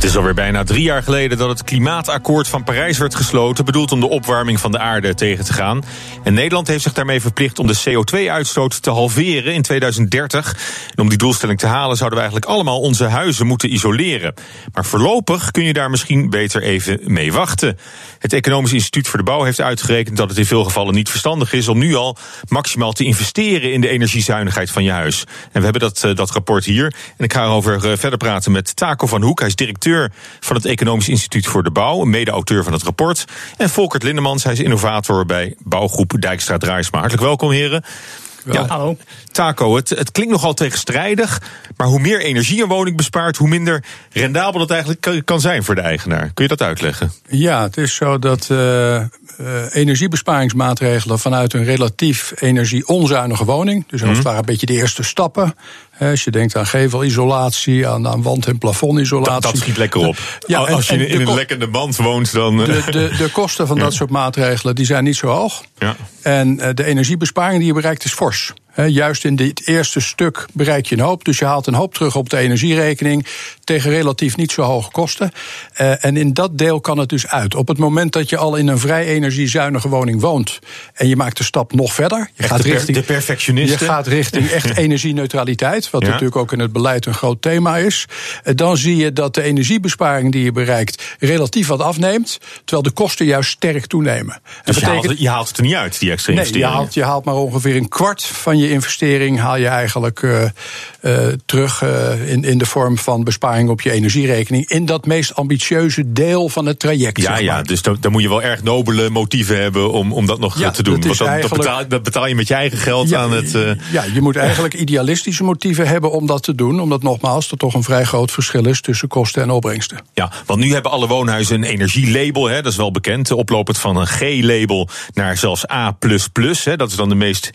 Het is alweer bijna drie jaar geleden dat het klimaatakkoord van Parijs werd gesloten, bedoeld om de opwarming van de aarde tegen te gaan. En Nederland heeft zich daarmee verplicht om de CO2-uitstoot te halveren in 2030. En om die doelstelling te halen zouden we eigenlijk allemaal onze huizen moeten isoleren. Maar voorlopig kun je daar misschien beter even mee wachten. Het Economisch Instituut voor de Bouw heeft uitgerekend dat het in veel gevallen niet verstandig is om nu al maximaal te investeren in de energiezuinigheid van je huis. En we hebben dat, eh, dat rapport hier. En ik ga erover eh, verder praten met Taco van Hoek. Hij is directeur van het Economisch Instituut voor de Bouw, mede-auteur van het rapport. En Volkert Lindemans, hij is innovator bij bouwgroep Dijkstra Draaisma. Hartelijk welkom, heren. Ja, hallo. Taco, het, het klinkt nogal tegenstrijdig, maar hoe meer energie een woning bespaart, hoe minder rendabel het eigenlijk kan zijn voor de eigenaar. Kun je dat uitleggen? Ja, het is zo dat uh, uh, energiebesparingsmaatregelen vanuit een relatief energie-onzuinige woning, dus als het ware een beetje de eerste stappen, als je denkt aan gevelisolatie, aan, aan wand- en plafondisolatie. Dat, dat schiet lekker op. Ja, en, Als je in een lekkende band woont, dan. De, de, de kosten van dat soort maatregelen die zijn niet zo hoog. Ja. En de energiebesparing die je bereikt is fors. He, juist in dit eerste stuk bereik je een hoop. Dus je haalt een hoop terug op de energierekening. Tegen relatief niet zo hoge kosten. Uh, en in dat deel kan het dus uit. Op het moment dat je al in een vrij energiezuinige woning woont. en je maakt de stap nog verder. Je gaat de, richting, de perfectionisten. Je gaat richting echt energieneutraliteit. Wat ja. natuurlijk ook in het beleid een groot thema is. Uh, dan zie je dat de energiebesparing die je bereikt. relatief wat afneemt. terwijl de kosten juist sterk toenemen. Dus je, betekent, haalt, je, haalt, het er niet uit, die extra nee, je haalt, je haalt maar ongeveer een kwart van je investering haal je eigenlijk uh, uh, terug uh, in, in de vorm van besparing op je energierekening. In dat meest ambitieuze deel van het traject. Ja, zeg maar. ja dus dan, dan, moet je wel erg nobele motieven hebben om, om dat nog ja, te doen. Dat, Want dat, betaal, dat, betaal, je met je eigen geld ja, aan het. Ja, je moet eigenlijk idealistische motieven hebben om dat te doen. Omdat nogmaals er toch een vrij groot verschil is tussen kosten en opbrengsten. Ja, want nu hebben alle woonhuizen een energielabel. Hè, dat is wel bekend. Oplopend van een G-label naar zelfs A. Hè, dat is dan de meest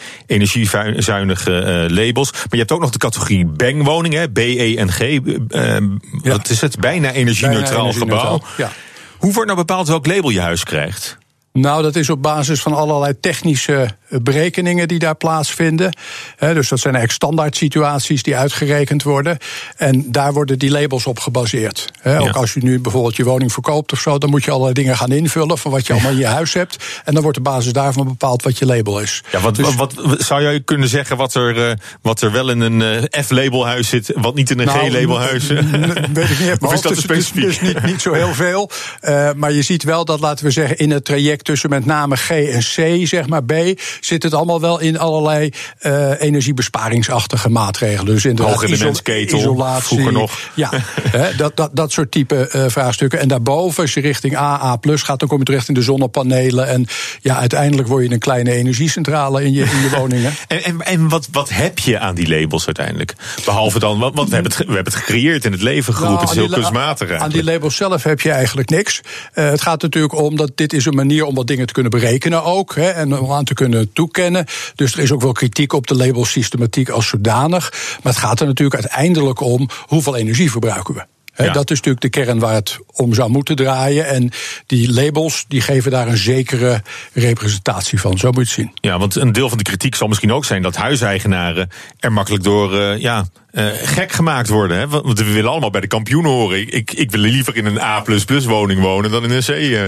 energiezuinige uh, labels. Maar je hebt ook nog de categorie Bang-woningen, B, E en G. Uh, ja. Wat is het? Bijna energie-neutraal gebouw. Ja. Hoe wordt nou bepaald welk label je huis krijgt? Nou, dat is op basis van allerlei technische berekeningen die daar plaatsvinden. Dus dat zijn eigenlijk standaard situaties die uitgerekend worden. En daar worden die labels op gebaseerd. Ja. Ook als je nu bijvoorbeeld je woning verkoopt of zo, dan moet je allerlei dingen gaan invullen van wat je allemaal in je huis hebt. En dan wordt op basis daarvan bepaald wat je label is. Ja, wat, dus, wat, zou jij kunnen zeggen wat er, wat er wel in een F-labelhuis zit, wat niet in een nou, G-labelhuis? Weet ik niet. of is dat dus, specifiek? Dus, dus niet, niet zo heel veel. Uh, maar je ziet wel dat, laten we zeggen, in het traject tussen met name G en C, zeg maar B, zit het allemaal wel in allerlei uh, energiebesparingsachtige maatregelen. Dus in de isolatie. Vroeger nog. Ja, hè, dat, dat, dat soort type uh, vraagstukken. En daarboven, als je richting A, A gaat, dan kom je terecht in de zonnepanelen. En ja, uiteindelijk word je een kleine energiecentrale in je, in je woningen. en en, en wat, wat heb je aan die labels uiteindelijk? Behalve dan, want we hebben het, we hebben het gecreëerd in het leven geroepen. Nou, het is heel kunstmatig. Aan die labels zelf heb je eigenlijk niks. Uh, het gaat natuurlijk om dat dit is een manier om wat dingen te kunnen berekenen ook. Hè, en om aan te kunnen toekennen. Dus er is ook wel kritiek op de labelsystematiek als zodanig. Maar het gaat er natuurlijk uiteindelijk om hoeveel energie verbruiken we. Ja. Dat is natuurlijk de kern waar het om zou moeten draaien. En die labels die geven daar een zekere representatie van. Zo moet je het zien. Ja, want een deel van de kritiek zal misschien ook zijn dat huiseigenaren er makkelijk door uh, ja, uh, gek gemaakt worden. Hè? Want we willen allemaal bij de kampioen horen. Ik, ik wil liever in een A woning wonen dan in een C. Uh.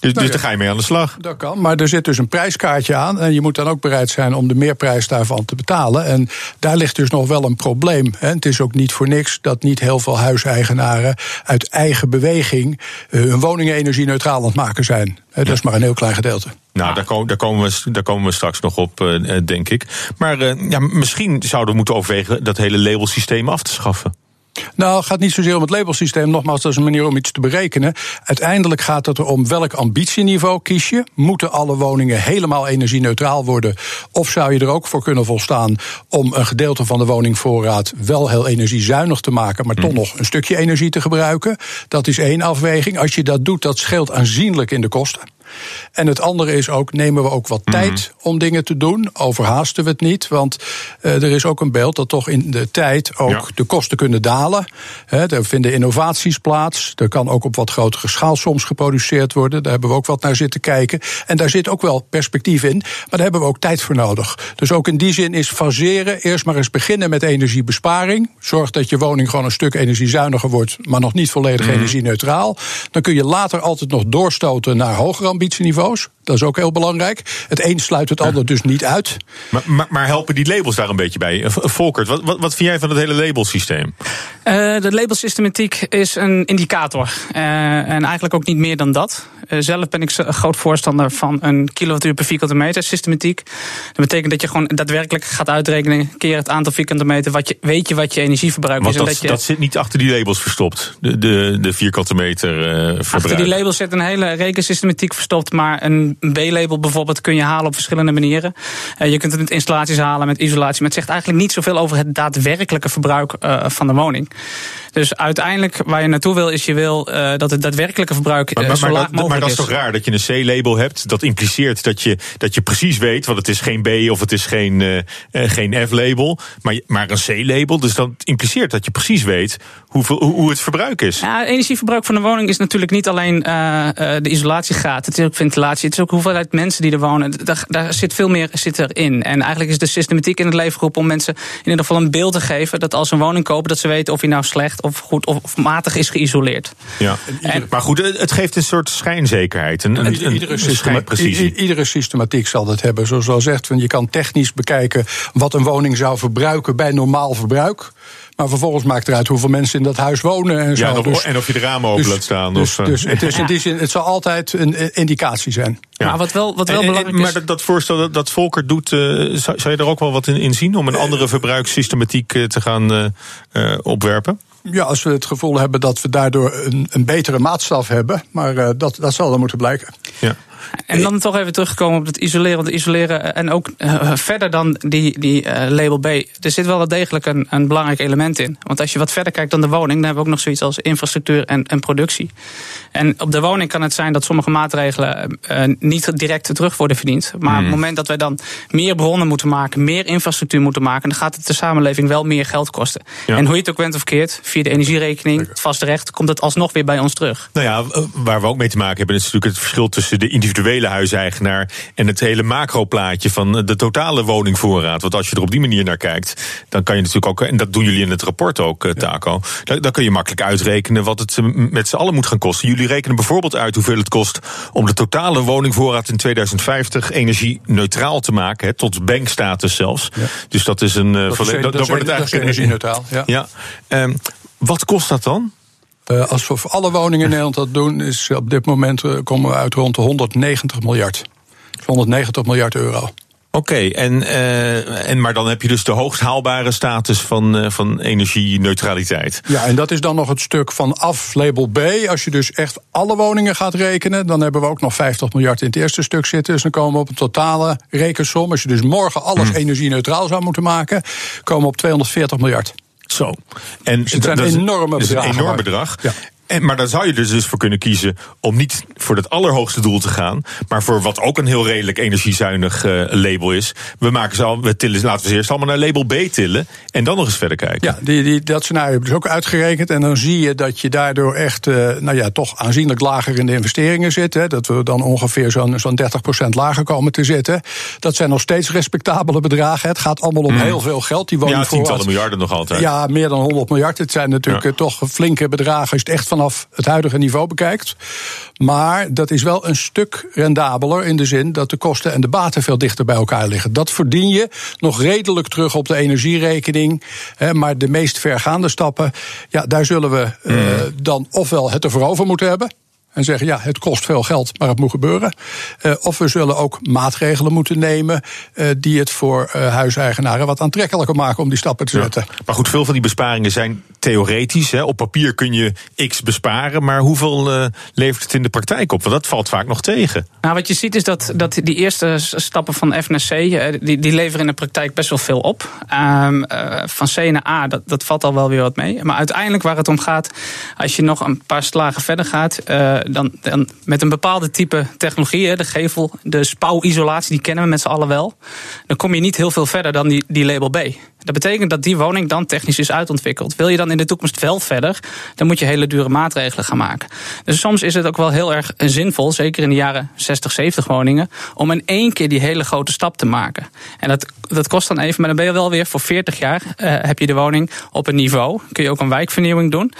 Dus, nou, dus daar ga je mee aan de slag. Dat kan, maar er zit dus een prijskaartje aan. En je moet dan ook bereid zijn om de meerprijs daarvan te betalen. En daar ligt dus nog wel een probleem. Hè? Het is ook niet voor niks dat niet heel veel huiseigenaren uit eigen beweging hun woningen energie-neutraal aan het maken zijn. Dat is maar een heel klein gedeelte. Nou, daar komen, daar, komen we, daar komen we straks nog op, uh, denk ik. Maar uh, ja, misschien zouden we moeten overwegen dat hele labelsysteem af te schaffen. Nou, het gaat niet zozeer om het labelsysteem. Nogmaals, dat is een manier om iets te berekenen. Uiteindelijk gaat het erom welk ambitieniveau kies je. Moeten alle woningen helemaal energie-neutraal worden? Of zou je er ook voor kunnen volstaan om een gedeelte van de woningvoorraad wel heel energiezuinig te maken, maar toch nog een stukje energie te gebruiken? Dat is één afweging. Als je dat doet, dat scheelt aanzienlijk in de kosten. En het andere is ook, nemen we ook wat Mhm. tijd om dingen te doen? Overhaasten we het niet? Want eh, er is ook een beeld dat toch in de tijd ook Ja. de kosten kunnen dalen. Hè, er vinden innovaties plaats. Er kan ook op wat grotere schaal soms geproduceerd worden. Daar hebben we ook wat naar zitten kijken. En daar zit ook wel perspectief in. Maar daar hebben we ook tijd voor nodig. Dus ook in die zin is faseren. Eerst maar eens beginnen met energiebesparing. Zorg dat je woning gewoon een stuk energiezuiniger wordt. Maar nog niet volledig Mhm. energie-neutraal. Dan kun je later altijd nog doorstoten naar hogere ambitieniveaus. Dat is ook heel belangrijk. Het een sluit het ander dus niet uit. Maar, maar, maar helpen die labels daar een beetje bij? Eh, Volkert, wat, wat, wat vind jij van het hele labelsysteem? Eh, de labelsystematiek is een indicator. Eh, en eigenlijk ook niet meer dan dat. Eh, zelf ben ik groot voorstander van een kilowattuur per vierkante meter systematiek. Dat betekent dat je gewoon daadwerkelijk gaat uitrekenen... keer het aantal vierkante meter, wat je, weet je wat je energieverbruik Want is. En dat, dat je, dat zit niet achter die labels verstopt, de, de, de vierkante meter eh verbruik. Achter die labels zit een hele rekensystematiek verstopt. Maar een B-label bijvoorbeeld kun je halen op verschillende manieren. Eh, je kunt het met installaties halen, met isolatie. Maar het zegt eigenlijk niet zoveel over het daadwerkelijke verbruik eh, van de woning. Dus uiteindelijk waar je naartoe wil, is je wil eh, dat het daadwerkelijke verbruik Maar, maar, zo maar laag dat, mogelijk maar dat is is. toch raar dat je een C-label hebt? Dat impliceert dat je, dat je precies weet, want het is geen B of het is geen, geen F-label, maar, maar een C-label. Dus dat impliceert dat je precies weet hoeveel, hoe, hoe het verbruik is. Ja, het energieverbruik van de woning is natuurlijk niet alleen eh, eh, de isolatiegraad. Het is ook ventilatie. Het is ook hoeveelheid mensen die er wonen. Daar, daar zit veel meer zit erin. En eigenlijk is de systematiek in het leven geroepen om mensen in ieder geval een beeld te geven. Dat als ze een woning kopen, dat ze weten of die nou slecht of goed of, of matig is geïsoleerd. Ja. maar goed, het geeft een soort schijnzekerheid. Een, een, een, Iedere, een systema- iedere systematiek zal dat hebben. Zoals je al zegt, je kan technisch bekijken wat een woning zou verbruiken bij normaal verbruik. Maar vervolgens maakt eruit hoeveel mensen in dat huis wonen en zo. Ja, en of- Dus- en of je de ramen open laat staan. Dus, of, eh, dus het, is in die zin, het zal altijd een eh, indicatie zijn. Ja. Maar wat wel, wat wel En- en- belangrijk maar is. dat, dat voorstel dat, dat Volker doet, eh, zou, zou je er ook wel wat in, in zien om een andere verbruikssystematiek eh, te gaan eh, eh, opwerpen? Ja, als we het gevoel hebben dat we daardoor een, een betere maatstaf hebben. Maar eh, dat, dat zal dan moeten blijken. Ja. En dan toch even terugkomen op het isoleren. Want isoleren eh, en ook eh, verder dan die, die eh, label B. Er zit wel degelijk een, een belangrijk element in. Want als je wat verder kijkt dan de woning, dan hebben we ook nog zoiets als infrastructuur en, en productie. En op de woning kan het zijn dat sommige maatregelen niet direct terug worden verdiend. Maar op het moment dat wij dan meer bronnen moeten maken, meer infrastructuur moeten maken, dan gaat het de samenleving wel meer geld kosten. Ja. En hoe je het ook went of keert, via de energierekening, het vaste recht, komt het alsnog weer bij ons terug. Nou ja, waar we ook mee te maken hebben, is natuurlijk het verschil tussen de individuele huiseigenaar en het hele macroplaatje van eh, de totale woningvoorraad. Want als je er op die manier naar kijkt, dan kan je natuurlijk ook, en dat doen jullie in het rapport ook, eh, Taco, dan, dan kun je makkelijk uitrekenen wat het eh, met z'n allen moet gaan kosten. Jullie rekenen bijvoorbeeld uit hoeveel het kost om de totale woningvoorraad in 2050 energie-neutraal te maken, tot bankstatus zelfs. Dus dat is een. Dat is, dat wordt het eigenlijk energie-neutraal. Ja. Ja. Ehm, wat kost dat dan? Eh, als we voor alle woningen in Nederland dat doen, is op dit moment eh, komen we uit rond de 190 miljard. 190 miljard euro. Oké, en, eh, en maar dan heb je dus de hoogst haalbare status van, eh, van energie-neutraliteit. Ja, en dat is dan nog het stuk van af label B. Als je dus echt alle woningen gaat rekenen, dan hebben we ook nog 50 miljard in het eerste stuk zitten. Dus dan komen we op een totale rekensom. Als je dus morgen alles energie-neutraal zou moeten maken, komen we op 240 miljard. Zo. En het is- enorme een bedragen, enorm maar- bedrag. Ja. En, maar dan zou je er dus voor kunnen kiezen om niet voor het allerhoogste doel te gaan, maar voor wat ook een heel redelijk energiezuinig eh, label is. We maken ze al, we tillen, laten we ze eerst allemaal naar label B tillen en dan nog eens verder kijken. Ja, die, die, dat scenario hebben we dus ook uitgerekend. En dan zie je dat je daardoor echt eh, nou ja, toch aanzienlijk lager in de investeringen zit. Hè, dat we dan ongeveer zo'n zo'n 30% lager komen te zitten. Dat zijn nog steeds respectabele bedragen. Het gaat allemaal om heel veel geld. Die Mm. ja, tientallen miljarden nog altijd. Ja, meer dan 100 miljard. Het zijn natuurlijk Ja. eh, toch flinke bedragen als je het echt vanaf het huidige niveau bekijkt. Maar dat is wel een stuk rendabeler in de zin dat de kosten en de baten veel dichter bij elkaar liggen. Dat verdien je nog redelijk terug op de energierekening. Hè, maar de meest vergaande stappen, ja, daar zullen we eh, dan ofwel het ervoor over moeten hebben. En zeggen: ja, het kost veel geld, maar het moet gebeuren. Uh, of we zullen ook maatregelen moeten nemen uh, die het voor uh, huiseigenaren wat aantrekkelijker maken om die stappen te zetten. Ja. Maar goed, veel van die besparingen zijn theoretisch. Hè. Op papier kun je x besparen, maar hoeveel levert het in de praktijk op? Want dat valt vaak nog tegen. Nou, wat je ziet is dat, dat die eerste stappen van F naar C, die, die leveren in de praktijk best wel veel op. Um, van C naar A, dat, dat valt al wel weer wat mee. Maar uiteindelijk waar het om gaat, als je nog een paar slagen verder gaat dan, dan met een bepaalde type technologie, de gevel, de spouwisolatie, die kennen we met z'n allen wel. Dan kom je niet heel veel verder dan die, die label B. Dat betekent dat die woning dan technisch is uitontwikkeld. Wil je dan in de toekomst wel verder, dan moet je hele dure maatregelen gaan maken. Dus soms is het ook wel heel erg zinvol, zeker in de jaren 60, 70 woningen, om in één keer die hele grote stap te maken. En dat, dat kost dan even, maar dan ben je wel weer voor 40 jaar uh, heb je de woning op een niveau. Kun je ook een wijkvernieuwing doen.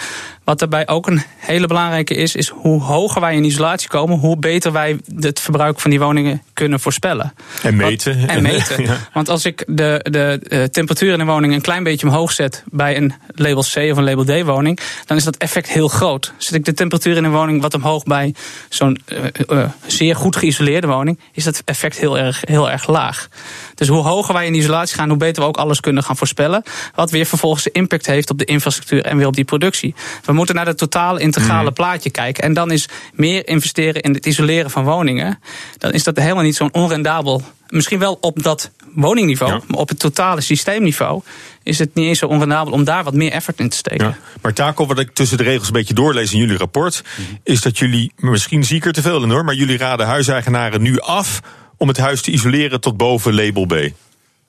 Wat daarbij ook een hele belangrijke is, is hoe hoger wij in isolatie komen, hoe beter wij het verbruik van die woningen kunnen voorspellen. En meten. Want, en meten. Ja. Want als ik de, de, de temperatuur in een woning een klein beetje omhoog zet bij een label C of een label D woning, dan is dat effect heel groot. Zet ik de temperatuur in een woning wat omhoog bij zo'n uh, uh, zeer goed geïsoleerde woning, is dat effect heel erg, heel erg laag. Dus hoe hoger wij in isolatie gaan, hoe beter we ook alles kunnen gaan voorspellen. Wat weer vervolgens de impact heeft op de infrastructuur en weer op die productie. We moeten naar het totale integrale mm. plaatje kijken. En dan is meer investeren in het isoleren van woningen. Dan is dat helemaal niet zo'n onrendabel. Misschien wel op dat woningniveau, ja. maar op het totale systeemniveau is het niet eens zo onrendabel om daar wat meer effort in te steken. Ja. Maar Taco, wat ik tussen de regels een beetje doorlees in jullie rapport, -hmm. is dat jullie, misschien zie ik er te veel in hoor, maar jullie raden huiseigenaren nu af om het huis te isoleren tot boven label B.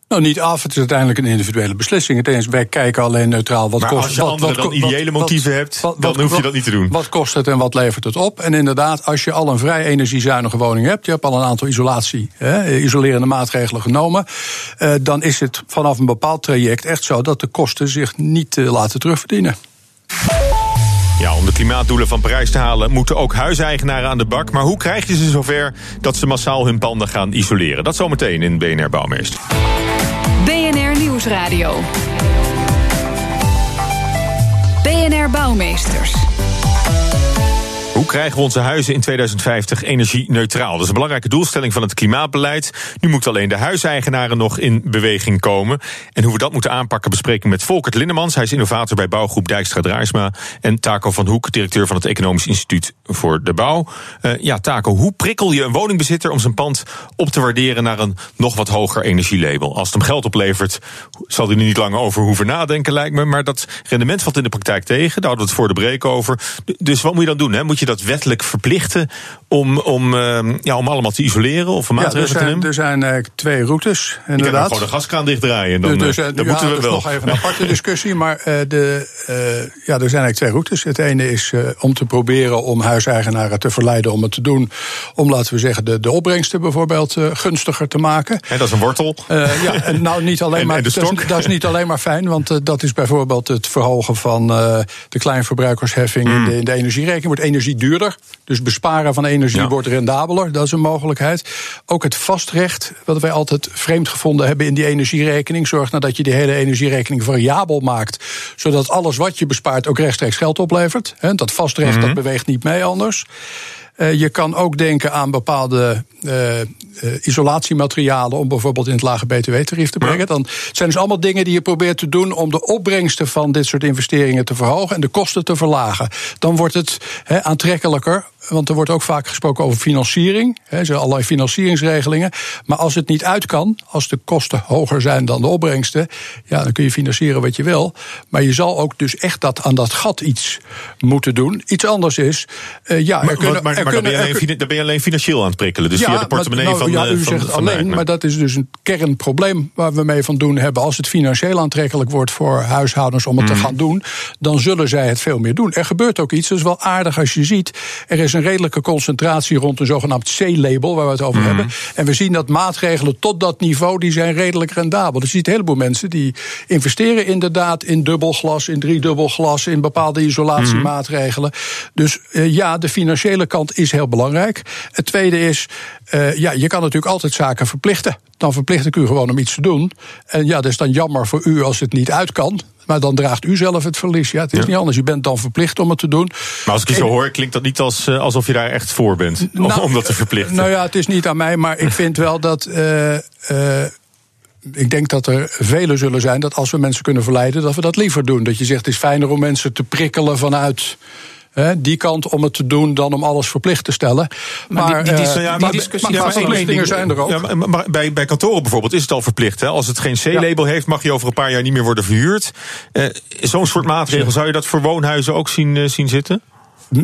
Nou, niet af. Het is uiteindelijk een individuele beslissing. Het eens, wij kijken alleen neutraal wat maar kost als je wat, wat, dan ideële wat, motieven hebt, wat, dan hoef je dat niet te doen. Wat kost het en wat levert het op? En inderdaad, als je al een vrij energiezuinige woning hebt, je hebt al een aantal isolatie, hè, isolerende maatregelen genomen, eh, dan is het vanaf een bepaald traject echt zo dat de kosten zich niet uh, laten terugverdienen. Ja, om de klimaatdoelen van Parijs te halen moeten ook huiseigenaren aan de bak. Maar hoe krijg je ze zover dat ze massaal hun panden gaan isoleren? Dat zometeen in BNR Bouwmeester. BNR Nieuwsradio. BNR Bouwmeesters. Krijgen we onze huizen in 2050 energie-neutraal? Dat is een belangrijke doelstelling van het klimaatbeleid. Nu moeten alleen de huiseigenaren nog in beweging komen. En hoe we dat moeten aanpakken bespreken we met Volkert Lindemans. Hij is innovator bij bouwgroep Dijkstra Draaisma. En Taco van Hoek, directeur van het Economisch Instituut voor de Bouw. Uh, ja, Taco, hoe prikkel je een woningbezitter om zijn pand op te waarderen naar een nog wat hoger energielabel? Als het hem geld oplevert, zal hij er niet lang over hoeven nadenken, lijkt me. Maar dat rendement valt in de praktijk tegen. Daar hadden we het voor de break over. Dus wat moet je dan doen? Hè? Moet je dat wettelijk verplichten om, om, uh, ja, om allemaal te isoleren of een maatregel ja, te nemen? Er zijn uh, twee routes, inderdaad. Je kan gewoon de gaskraan dichtdraaien. Dan, dus, uh, dan ja, moeten we wel. Dat is nog even een aparte discussie. Maar de, ja, er zijn eigenlijk twee routes. Het ene is om te proberen om huiseigenaren te verleiden om het te doen. Om, laten we zeggen, de, de opbrengsten bijvoorbeeld gunstiger te maken. He, dat is een wortel. ja, en nou niet alleen en, maar. En dat, is, dat, is, niet alleen maar fijn, want dat is bijvoorbeeld het verhogen van de kleinverbruikersheffing mm. in, de, in de energierekening. Wordt energie duurder. Dus besparen van energie ja. wordt rendabeler. Dat is een mogelijkheid. Ook het vastrecht, wat wij altijd vreemd gevonden hebben in die energierekening. Zorgt nou dat je die hele energierekening variabel maakt. Zodat alles wat je bespaart ook rechtstreeks geld oplevert. Dat vastrecht mm -hmm. dat beweegt niet mee anders. Uh, je kan ook denken aan bepaalde uh, uh, isolatiematerialen om bijvoorbeeld in het lage btw-tarief te brengen. Dan zijn dus allemaal dingen die je probeert te doen om de opbrengsten van dit soort investeringen te verhogen en de kosten te verlagen. Dan wordt het he, aantrekkelijker want er wordt ook vaak gesproken over financiering. Er zijn allerlei financieringsregelingen. Maar als het niet uit kan, als de kosten hoger zijn dan de opbrengsten, ja, dan kun je financieren wat je wil. Maar je zal ook dus echt dat, aan dat gat iets moeten doen. Iets anders is, uh, ja, maar, kunnen, maar, maar, maar kunnen, dan, ben je alleen, dan ben je alleen financieel aan het prikkelen. Dus ja, via de portemonnee maar, nou, van, ja, u van, zegt van, alleen, van maar dat is dus een kernprobleem waar we mee van doen hebben. Als het financieel aantrekkelijk wordt voor huishoudens om het mm. te gaan doen, dan zullen zij het veel meer doen. Er gebeurt ook iets, dat is wel aardig als je ziet. Er is een redelijke concentratie rond een zogenaamd C-label, waar we het over mm. hebben. En we zien dat maatregelen tot dat niveau, die zijn redelijk rendabel. Dus je ziet een heleboel mensen die investeren inderdaad in dubbelglas, in driedubbelglas, in bepaalde isolatiemaatregelen. Mm. Dus uh, ja, de financiële kant is heel belangrijk. Het tweede is, uh, ja, je kan natuurlijk altijd zaken verplichten. Dan verplicht ik u gewoon om iets te doen. En ja, dat is dan jammer voor u als het niet uit kan. Maar dan draagt u zelf het verlies. Ja, het is Ja. niet anders. U bent dan verplicht om het te doen. Maar als ik je zo hoor, klinkt dat niet als, eh, alsof je daar echt voor bent. om- Nou, om dat te verplichten. Nou ja, het is niet aan mij, maar ik vind wel dat. eh, eh, ik denk dat er velen zullen zijn dat als we mensen kunnen verleiden, dat we dat liever doen. Dat je zegt, het is fijner om mensen te prikkelen vanuit. Die kant om het te doen dan om alles verplicht te stellen. Maar, die- die- die- ja, die maar- discussie- maar Ja, maar één verplichtingen ding- zijn er ook. Ja, maar, bij, bij kantoren bijvoorbeeld is het al verplicht. Hè? Als het geen C-label heeft, mag je over een paar jaar niet meer worden verhuurd. Eh, Zo'n soort maatregel, zou je dat voor woonhuizen ook zien, eh, zien zitten?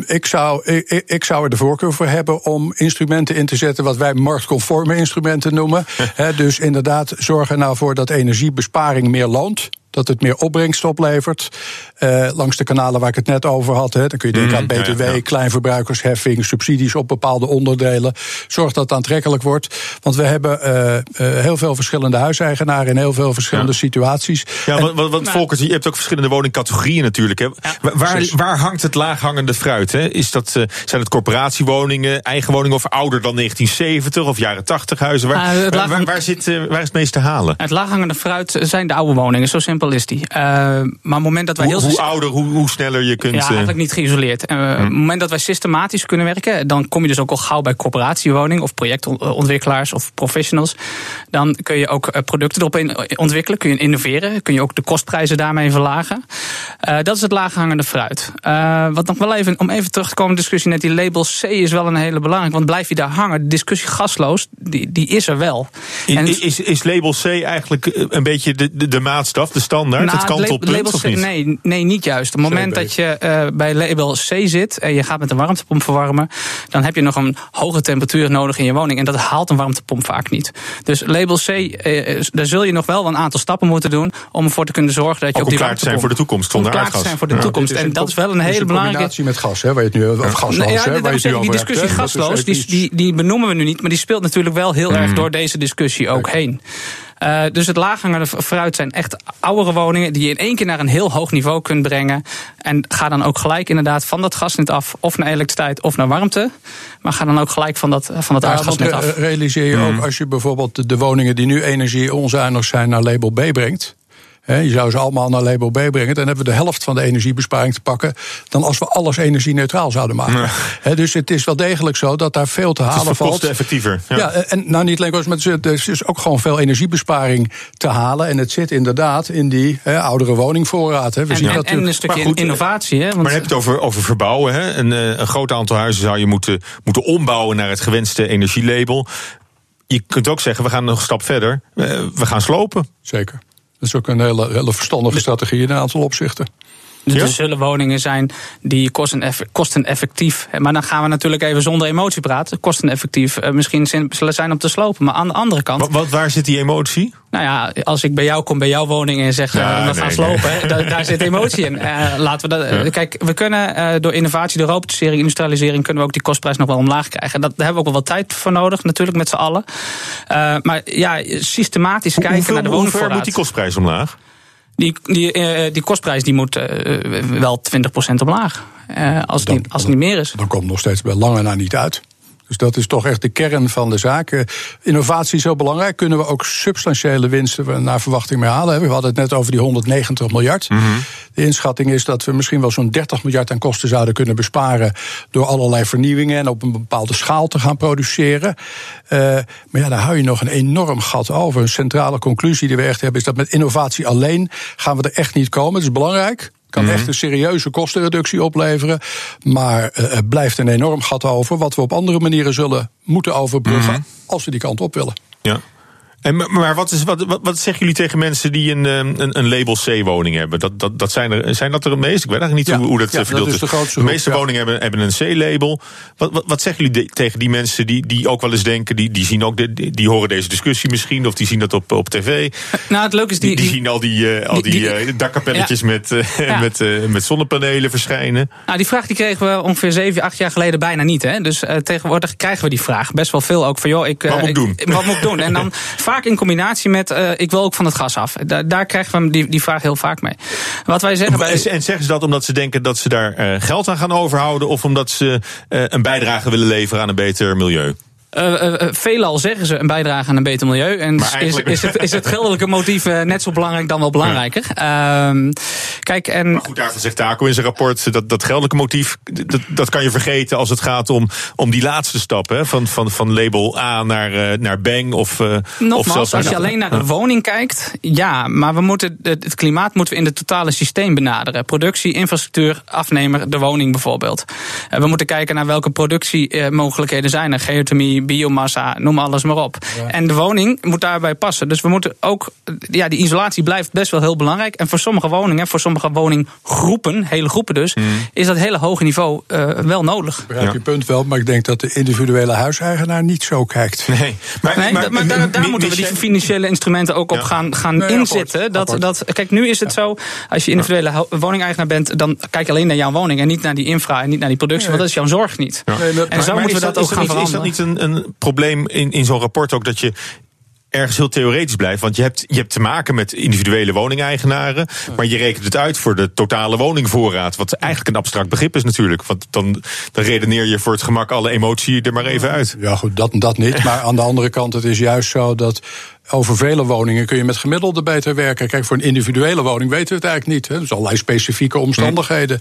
Ik zou, ik, zou er de voorkeur voor hebben om instrumenten in te zetten wat wij marktconforme instrumenten noemen. Dus inderdaad, zorg er nou voor dat energiebesparing meer loont. Dat het meer opbrengst oplevert. Eh, langs de kanalen waar ik het net over had. Hè, dan kun je denken aan Mhm, ja, BTW, ja. kleinverbruikersheffing, subsidies op bepaalde onderdelen. Zorg dat het aantrekkelijk wordt. Want we hebben eh, eh, heel veel verschillende huiseigenaren in heel veel verschillende Ja. situaties. Ja, En- want, want, je hebt ook verschillende woningcategorieën natuurlijk. Hè? Waar- waar, hangt het laaghangende fruit? Hè? Is dat, eh, zijn het corporatiewoningen, eigen woningen of ouder dan 1970 of jaren 80 huizen? Waar, het waar, waar, waar zit, waar is het meest te halen? Het laaghangende fruit zijn de oude woningen, zo simpel is die. Eh, maar op het moment dat wij Hoe, heel hoe ouder, hoe, hoe sneller je kunt. Ja, eh, eigenlijk niet geïsoleerd. Eh, Op het moment dat wij systematisch kunnen werken, dan kom je dus ook al gauw bij corporatiewoning of projectontwikkelaars of professionals. Dan kun je ook producten erop in- ontwikkelen, kun je innoveren, kun je ook de kostprijzen daarmee verlagen. Eh, dat is het laaghangende fruit. Eh, wat nog wel even, om even terug te komen, de discussie net, die label C is wel een hele belangrijke. Want blijf je daar hangen, de discussie gasloos, die, die is er wel. En- is, is, is label C eigenlijk eh, een beetje de, de, de maatstaf, de standaard, Nou, het kantelpunt label of C- niet? Nee, nee, niet juist. Op het moment dat je bij label C zit en je gaat met een warmtepomp verwarmen, dan heb je nog een hoge temperatuur nodig in je woning. En dat haalt een warmtepomp vaak niet. Dus label C, eh, daar zul je nog wel een aantal stappen moeten doen om ervoor te kunnen zorgen dat je Ook op die klaar te zijn voor de toekomst zonder zijn voor de Ja. toekomst. Dit En dat is wel een dit hele belangrijke. combinatie met gas, hè, waar je het nu of gasloos, ja, hè, waar je nu die hebt, discussie gasloos, die, die, die benoemen we nu niet, maar die speelt natuurlijk wel heel Mhm. erg door deze discussie ook heen. Eh, dus het laaghangende fruit zijn echt oudere woningen die je in één keer naar een heel hoog niveau kunt brengen. En ga dan ook gelijk inderdaad van dat gasnet af, of naar elektriciteit of naar warmte. Maar ga dan ook gelijk van dat, van dat Ja, re- af. realiseer je ook als je bijvoorbeeld de, de woningen die nu energie onzuinig zijn naar label B brengt. Hè, je zou ze allemaal naar label B brengen. Dan hebben we de helft van de energiebesparing te pakken. dan als we alles energie-neutraal zouden maken. Hè, dus het is wel degelijk zo dat daar veel te Het is halen voor valt. effectiever. Ja. Ja, en nou niet alleen kosten, maar er is ook gewoon veel energiebesparing te halen. En het zit inderdaad in die hè, oudere woningvoorraad. Hè. We En, zien en, dat en een stukje Maar goed, innovatie. Hè, want Maar heb je het over, over verbouwen. Hè? Een, eh, een groot aantal huizen zou je moeten, moeten ombouwen naar het gewenste energielabel. Je kunt ook zeggen, we gaan nog een stap verder. Eh, we gaan slopen. Zeker. Dat is ook een hele, hele verstandige strategie in een aantal opzichten. Dus Ja? er zullen woningen zijn die kosteneff- kosteneffectief. Maar dan gaan we natuurlijk even zonder emotie praten. Kosteneffectief eh, misschien zullen zijn om te slopen. Maar aan de andere kant. Wat, wat, waar zit die emotie? Nou ja, als ik bij jou kom bij jouw woning en zeg, eh, Ja, we nee, gaan slopen, daar, daar zit emotie in. Eh, laten we dat, Kijk, we kunnen door innovatie, door robotisering, industrialisering, kunnen we ook die kostprijs nog wel omlaag krijgen. Dat, daar hebben we ook wel wat tijd voor nodig, natuurlijk met z'n allen. Maar ja, systematisch Hoe- kijken hoeveel, naar de hoe ver woningvoorraad. moet die kostprijs omlaag? Die, die, eh, die kostprijs die moet eh, wel 20% omlaag. Eh, als, het Dan- niet, als het niet meer is. Dan komt nog steeds bij lange na niet uit. Dus dat is toch echt de kern van de zaak. Eh, Innovatie is heel belangrijk. Kunnen we ook substantiële winsten naar verwachting mee halen. We hadden het net over die 190 miljard. De inschatting is dat we misschien wel zo'n 30 miljard aan kosten zouden kunnen besparen. door allerlei vernieuwingen en op een bepaalde schaal te gaan produceren. Eh, maar ja, daar hou je nog een enorm gat over. Een centrale conclusie die we echt hebben is dat met innovatie alleen gaan we er echt niet komen. Het is belangrijk. Kan echt een serieuze kostenreductie opleveren. Maar eh, er blijft een enorm gat over. Wat we op andere manieren zullen moeten overbruggen. als we die kant op willen. Ja. En, maar- wat, is, wat, wat, wat zeggen jullie tegen mensen die een, ehm, een, een label C-woning hebben? Dat, dat, dat zijn, er, zijn dat er het meest? Ik weet eigenlijk niet Ja, hoe, hoe dat ja, verdeeld dat is de grootste de meeste groep, ja. woningen hebben, hebben een C-label. Wat, wat, wat zeggen jullie de- tegen die mensen die, die ook wel eens denken... die, die, zien ook de, die, die horen deze discussie misschien... of die zien dat op, op tv. Nou, het leuke is Die, die. zien al die, eh, al die, die- die- eh, dakkapelletjes met, eh, Ja. met, met zonnepanelen verschijnen. Nou, die vraag die kregen we ongeveer 7, 8 jaar geleden bijna niet. Hè? Dus tegenwoordig krijgen we die vraag best wel veel ook van joh, ik, Wat moet ik doen? Wat moet ik doen? En dan vaak in combinatie met eh, ik wil ook van het gas af. Daar, daar krijgen we die, die vraag heel vaak mee. Wat wij zeggen bij. En, en zeggen ze dat omdat ze denken dat ze daar eh, geld aan gaan overhouden... of omdat ze eh, een bijdrage willen leveren aan een beter milieu? Uh, veelal zeggen ze een bijdrage aan een beter milieu. En is, is, het, is het geldelijke motief net zo belangrijk dan wel belangrijker. Ja. Uh, kijk, en... Maar goed, daarvan zegt Taco in zijn rapport... dat, dat geldelijke motief, dat, dat kan je vergeten als het gaat om, om die laatste stap. Hè, van, van, van label A naar, naar Bang of... Nogmaals, of zelfs als je alleen naar de woning kijkt... ja, maar we moeten, het klimaat moeten we in het totale systeem benaderen. Productie, infrastructuur, afnemer, de woning bijvoorbeeld. We moeten kijken naar welke productiemogelijkheden zijn er. Geothermie, biomassa, noem alles maar op. En de woning moet daarbij passen. Dus we moeten ook, ja, die isolatie blijft best wel heel belangrijk. En voor sommige woningen, voor sommige woninggroepen, hele groepen dus, hmm. is dat hele hoge niveau uh, wel nodig. Ik begrijp je punt wel, maar ik denk dat de individuele huiseigenaar niet zo kijkt. Nee, maar, nee, maar, maar daar, daar moeten we die financiële instrumenten ook op gaan, gaan nee, inzetten. Dat, dat, kijk, nu is het zo, als je individuele woningeigenaar bent, dan kijk je alleen naar jouw woning en niet naar die infra en niet naar die productie, want dat is jouw zorg niet. en zo moeten we dat, ook gaan veranderen. Is dat niet een, een probleem in, in zo'n rapport ook dat je ergens heel theoretisch blijft. Want je hebt, je hebt te maken met individuele woningeigenaren. Maar je rekent het uit voor de totale woningvoorraad. Wat eigenlijk een abstract begrip is natuurlijk. Want dan, dan redeneer je voor het gemak alle emotie er maar even uit. Ja, goed, dat, dat niet. Maar aan de andere kant, het is juist zo dat over vele woningen kun je met gemiddelde beter werken. Kijk, voor een individuele woning weten we het eigenlijk niet. Hè. Er zijn allerlei specifieke omstandigheden.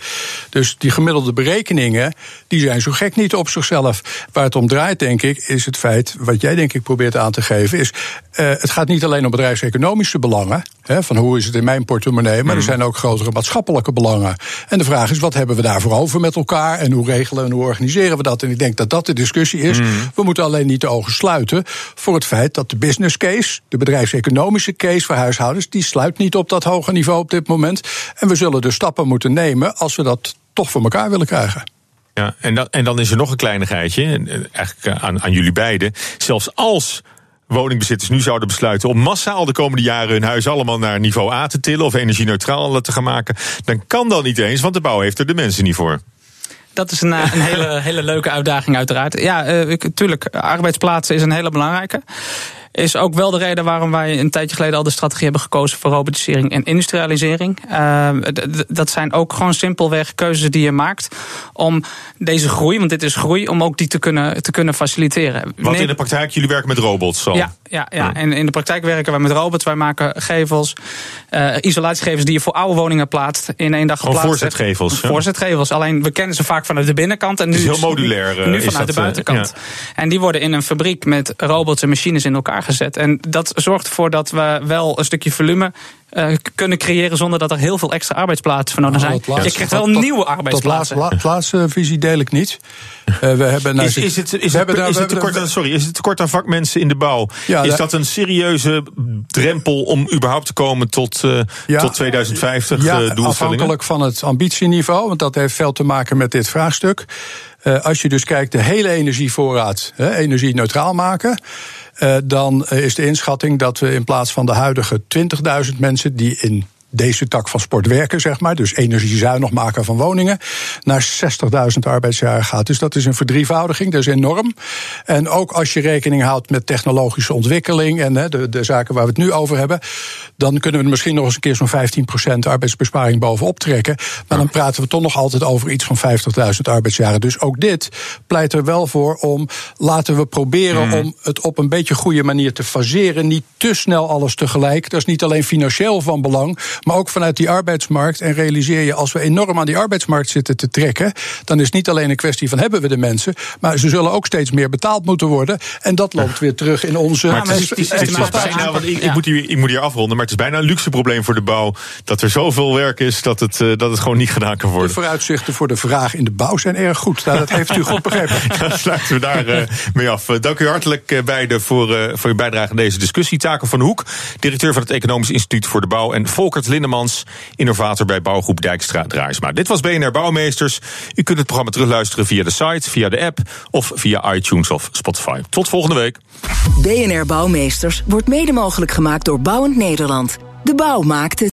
Dus die gemiddelde berekeningen, die zijn zo gek niet op zichzelf. Waar het om draait, denk ik, is het feit, wat jij denk ik probeert aan te geven, is uh, het gaat niet alleen om bedrijfseconomische belangen. Hè, van hoe is het in mijn portemonnee, maar er mhm. zijn ook grotere maatschappelijke belangen. En de vraag is, wat hebben we daarvoor over met elkaar? En hoe regelen en hoe organiseren we dat? En ik denk dat dat de discussie is. Mhm. We moeten alleen niet de ogen sluiten voor het feit dat de business case de bedrijfseconomische case voor huishoudens, die sluit niet op dat hoge niveau op dit moment. En we zullen dus stappen moeten nemen als we dat toch voor elkaar willen krijgen. Ja, en dan, en dan is er nog een kleinigheidje, eigenlijk eh, aan, aan jullie beiden. Zelfs als woningbezitters nu zouden besluiten om massaal de komende jaren hun huis allemaal naar niveau A te tillen of energie-neutraal te gaan maken, dan kan dat niet eens, want de bouw heeft er de mensen niet voor. Dat is een, eh, een hele, hele leuke uitdaging, uiteraard. Ja, uh, tuurlijk, arbeidsplaatsen is een hele belangrijke is ook wel de reden waarom wij een tijdje geleden al de strategie hebben gekozen voor robotisering en industrialisering. Uh, dat zijn ook gewoon simpelweg keuzes die je maakt om deze groei, want dit is groei, om ook die te kunnen, te kunnen faciliteren. Want in de praktijk, jullie werken met robots al? Ja, ja, ja. en in de praktijk werken wij met robots. Wij maken gevels, uh, isolatiegevels die je voor oude woningen plaatst, in één dag geplaatst. voorzetgevels. Ja. Voorzetgevels. Alleen we kennen ze vaak vanuit de binnenkant en nu, heel modulair, nu vanuit de buitenkant. En die worden in een fabriek met robots en machines in elkaar gezet. En dat zorgt ervoor dat we wel een stukje volume uh, kunnen creëren zonder dat er heel veel extra arbeidsplaatsen voor nodig zijn. Nou, je krijgt wel nieuwe arbeidsplaatsen. Dat laatste visie deel ik niet. Uh, we hebben nou, is, is het, is het, is het tekort aan, sorry, is het tekort aan vakmensen in de bouw? Ja, is dat een serieuze drempel om überhaupt te komen tot, uh, ja, tot 2050 ja, doelstellingen? Afhankelijk van het ambitieniveau, want dat heeft veel te maken met dit vraagstuk. als je dus kijkt, de hele energievoorraad energie neutraal maken. Uh, dan is de inschatting dat we in plaats van de huidige 20.000 mensen die in deze tak van sport werken, zeg maar. Dus energiezuinig maken van woningen. Naar 60.000 arbeidsjaren gaat. Dus dat is een verdrievoudiging, dat is enorm. En ook als je rekening houdt met technologische ontwikkeling en de, de zaken waar we het nu over hebben. dan kunnen we misschien nog eens een keer zo'n 15% arbeidsbesparing bovenop trekken. Maar dan praten we toch nog altijd over iets van 50.000 arbeidsjaren. Dus ook dit pleit er wel voor om. laten we proberen mhm. om het op een beetje goede manier te faseren. Niet te snel alles tegelijk. Dat is niet alleen financieel van belang maar ook vanuit die arbeidsmarkt. En realiseer je, als we enorm aan die arbeidsmarkt zitten te trekken, dan is het niet alleen een kwestie van hebben we de mensen, maar ze zullen ook steeds meer betaald moeten worden. En dat loopt weer terug in onze. Maar het is, het is, het is bijna, want ik, ik, moet hier, ik moet hier afronden, maar het is bijna een luxe probleem voor de bouw dat er zoveel werk is dat het, uh, dat het gewoon niet gedaan kan worden. De vooruitzichten voor de vraag in de bouw zijn erg goed. Nou, dat heeft u goed begrepen. Dan sluiten we daar uh, mee af. Uh, dank u hartelijk beiden voor, voor uw bijdrage aan deze discussie. Taken van Hoek, directeur van het Economisch Instituut voor de Bouw. En Volkert Lindemans, innovator bij bouwgroep Dijkstra Draaisma. Dit was BNR Bouwmeesters. U kunt het programma terugluisteren via de site, via de app of via iTunes of Spotify. Tot volgende week. BNR Bouwmeesters wordt mede mogelijk gemaakt door Bouwend Nederland. De bouw maakt het.